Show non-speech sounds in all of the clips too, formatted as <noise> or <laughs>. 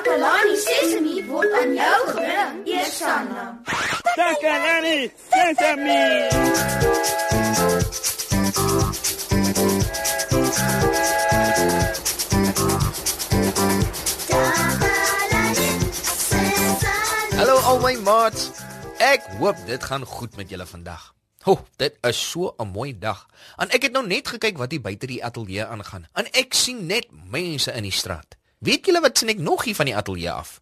Takalani Sesemi word aan jou gebring, Eersanna. Takalani Sesemi. Hallo al my maats. Ek hoop dit gaan goed met julle vandag. Ho, oh, dit is so 'n mooi dag. En ek het nou net gekyk wat hier buite die ateljee aangaan. En ek sien net mense in die straat. Weet julle wat sien ek nog hier van die ateljee af?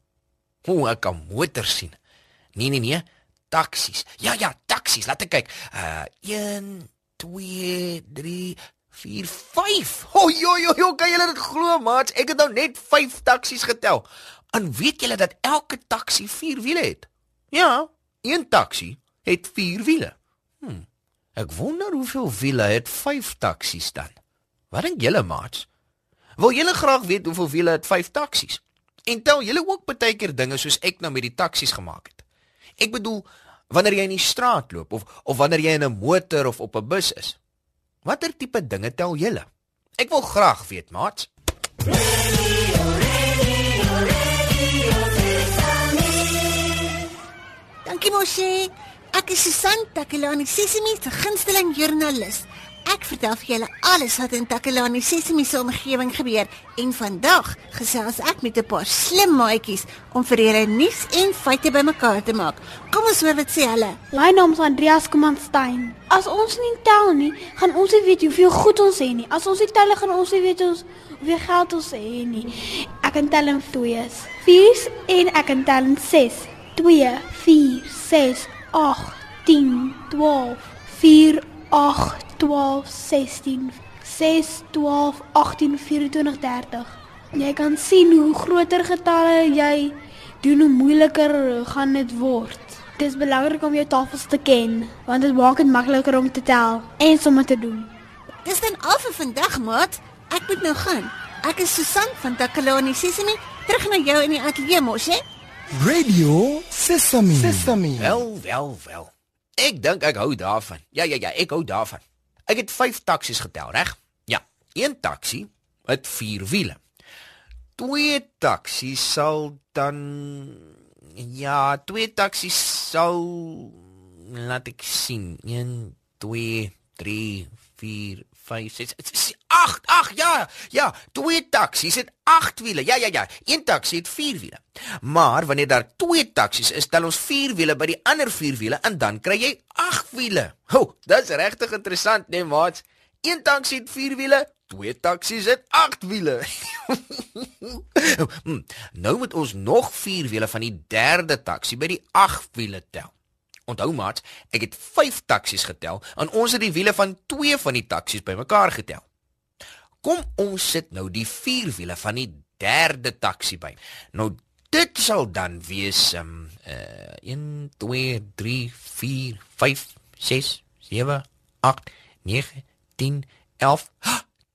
O, ek kan motors sien. Nee nee nee, taksies. Ja ja, taksies. Laat ek kyk. Uh 1 2 3 4 5. O, jo jo jo, kan julle dit glo, maats? Ek het nou net 5 taksies getel. En weet julle dat elke taksi 4 wiele het? Ja, een taksi het 4 wiele. Hm. Ek wonder hoeveel wiele het 5 taksies dan. Wat dink julle, maats? Wil julle graag weet hoeveel wiele het 5 taksies? En tel julle ook baie keer dinge soos ek nou met die taksies gemaak het. Ek bedoel, wanneer jy in die straat loop of of wanneer jy in 'n motor of op 'n bus is. Watter tipe dinge tel julle? Ek wil graag weet, maats. Dankie mosie. Ek is Susan Takelani Sesimi se gunsteling joernalis. Vertel vir julle alles wat in Takelani Sesimi se omgewing gebeur en vandag gesels ek met 'n paar slim maatjies om vir julle nuus en feite bymekaar te maak. Kom ons hoor wat sê hulle. My naam is Andreas Komanstein. As ons nie tel nie, gaan ons nie weet hoeveel goed ons het nie. As ons nie tel gaan ons nie weet ons hoeveel geld ons het nie. Ek kan tel in twees. 4 en ek kan tel in 6. 2 4 6 8 10 12 4 8 12 16 6 12 18 24 30. Jy kan sien hoe groter getalle jy doen hoe moeiliker gaan dit word. Dit is belangrik om jou tafels te ken want dit maak dit makliker om te tel en sommer te doen. Dis dan al vir vandag, maat. Ek moet nou gaan. Ek is Susan van Takelani Sesimi. Terug na jou in die ateljee mos, hè? Radio Sesame. Sesame. Wel, wel, wel. Ek dink ek hou daarvan. Ja, ja, ja, ek hou daarvan. Ek het 5 taksies getel, reg? Ja. Een taksi het 4 wiele. Twee taksies sal dan ja, twee taksies sal laat ek sien. 1 2 3 4 5 6 8 8 ja ja twee taksies het 8 wiele ja ja ja een taksi het 4 wiele maar wanneer daar twee taksies is tel ons 4 wiele by die ander 4 wiele en dan kry jy 8 wiele ho dis regtig interessant nee maat een taksi het 4 wiele twee taksies het 8 wiele <laughs> hmm, nou moet ons nog 4 wiele van die derde taksi by die 8 wiele tel Onthou maat, ek het 5 taksies getel en ons het die wiele van 2 van die taksies bymekaar getel. Kom ons sit nou die 4 wiele van die derde taksi by. Nou dit sal dan wees um uh 1 2 3 4 5 6 7 8 9 10 11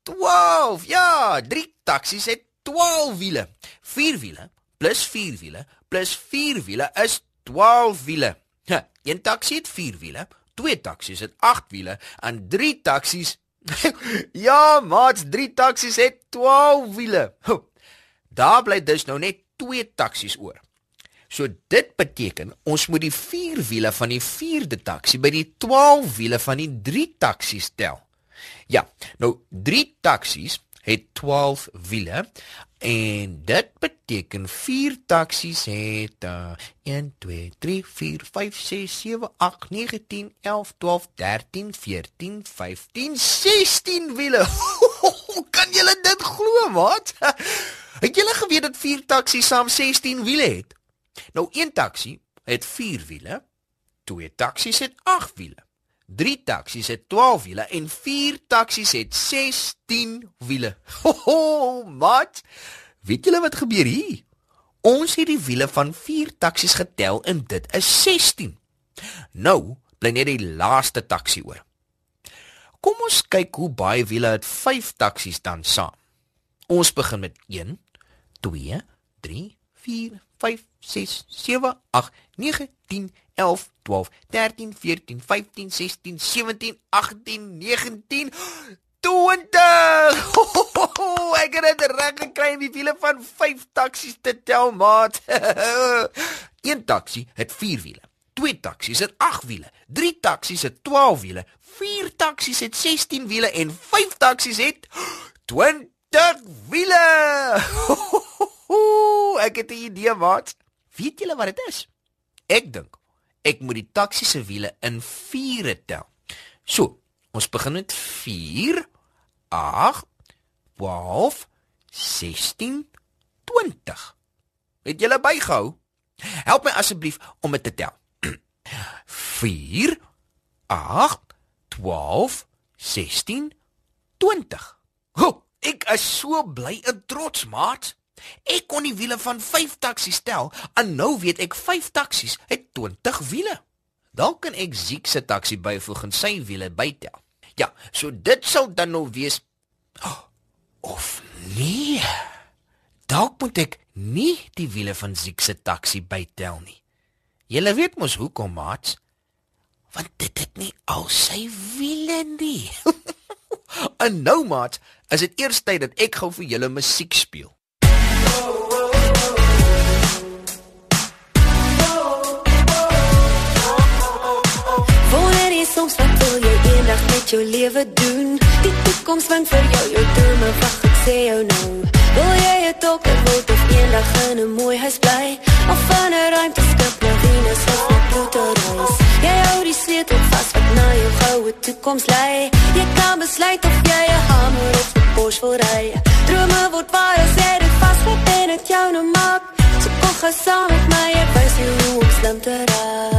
12. Ja, 3 taksies het 12 wiele. 4 wiele plus 4 wiele plus 4 wiele is 12 wiele. Ja, een taxi het 4 wiele, twee taksies het 8 wiele en drie taksies <laughs> Ja, maat, drie taksies het 12 wiele. Daar bly dus nou net twee taksies oor. So dit beteken ons moet die 4 wiele van die 4de taksi by die 12 wiele van die 3 taksies tel. Ja, nou 3 taksies het 12 wiele en dit beteken 4 taksies het uh, 1 2 3 4 5 6 7 8 9 10 11 12 13 14 15 16 wiele. <laughs> kan julle dit glo, wat? Het julle geweet dat 4 taksies saam 16 wiele het? Nou een taksi het 4 wiele, twee taksies het 8 wiele. 3 taksies het 12 wiele en 4 taksies het 16 wiele. <laughs> Ho, ho mat. Weet julle wat gebeur hier? Ons het die wiele van 4 taksies getel en dit is 16. Nou bly net die laaste taksi oor. Kom ons kyk hoe baie wiele het 5 taksies dan saam. Ons begin met 1 2 3 4 5 6 7 8 9 10 11 12 13 14 15 16 17 18 19 20. Ek het dit reg gekry die wiele van 5 taksies te tel, maat. <laughs> Een taxi het 4 wiele. Twee taksies het 8 wiele. Drie taksies het 12 wiele. Vier taksies het 16 wiele en vyf taksies het <gasps> 20 wiele. <laughs> Ek het 'n idee, maat. Weet julle wat dit is? Ek dink ek moet die taxi se wiele in viere tel. So, ons begin met 4 8 12 16 20. Het julle bygehou? Help my asseblief om dit te tel. 4 8 12 16 20. Ho, ek is so bly en trots, maat. Ek kon die wiele van 5 taksies tel en nou weet ek 5 taksies het 20 wiele. Dan kan ek Ziek se taksi byvoeg en sy wiele bytel. Ja, so dit sal dan nou wees <gasps> of nee. Dalk moet ek nie die wiele van Ziek se taksi bytel nie. Julle weet mos hoekom, maat? Want dit het nie al sy wiele nie. <laughs> en nou, maat, is dit eers tyd dat ek gou vir julle musiek speel. Soms wat wil jy eendag met jou lewe doen? Die toekoms wink vir jou, jou drome wag, ek sê jou nou. Wil jy 'n dokter word of eendag in 'n mooi huis bly? Of van 'n ruimteskip na Venus of na Pluto reis? Jy hou die sleutel vas wat na jou goue toekoms lei. Jy kan besluit of jy 'n hamer of 'n Porsche wil ry. Drome word waar as jy dit vasvat en dit jou nou maak. So kom gaan saam met my, ek wys jou hoe om slim te raak.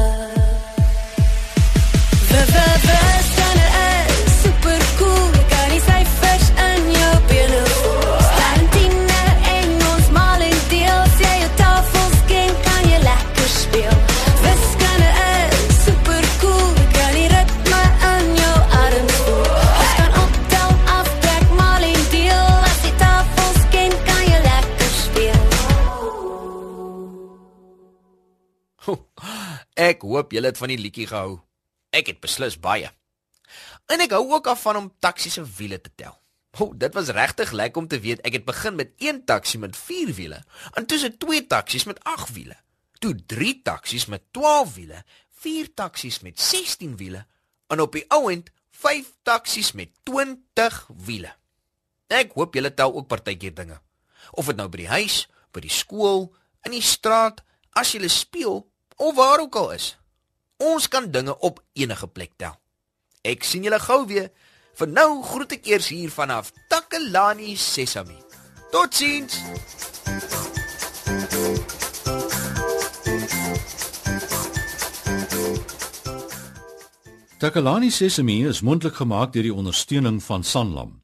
Ek hoop julle het van die liedjie gehou. Ek het beslis baie. En ek hou ook af van om taksies se wiele te tel. O, dit was regtig lekker om te weet ek het begin met een taksi met 4 wiele en toe se twee taksies met 8 wiele. Toe 3 taksies met 12 wiele, 4 taksies met 16 wiele en op die ouend 5 taksies met 20 wiele. Ek hoop julle tel ook partykeer dinge. Of dit nou by die huis, by die skool, in die straat, as jy speel of waar ook al is. Ons kan dinge op enige plek tel. Ek sien julle gou weer. Vir nou groet ek eers hier vanaf Takalani Sesami. Totsiens. Takalani Sesemi is mondelik gemaak deur die ondersteuning van Sanlam.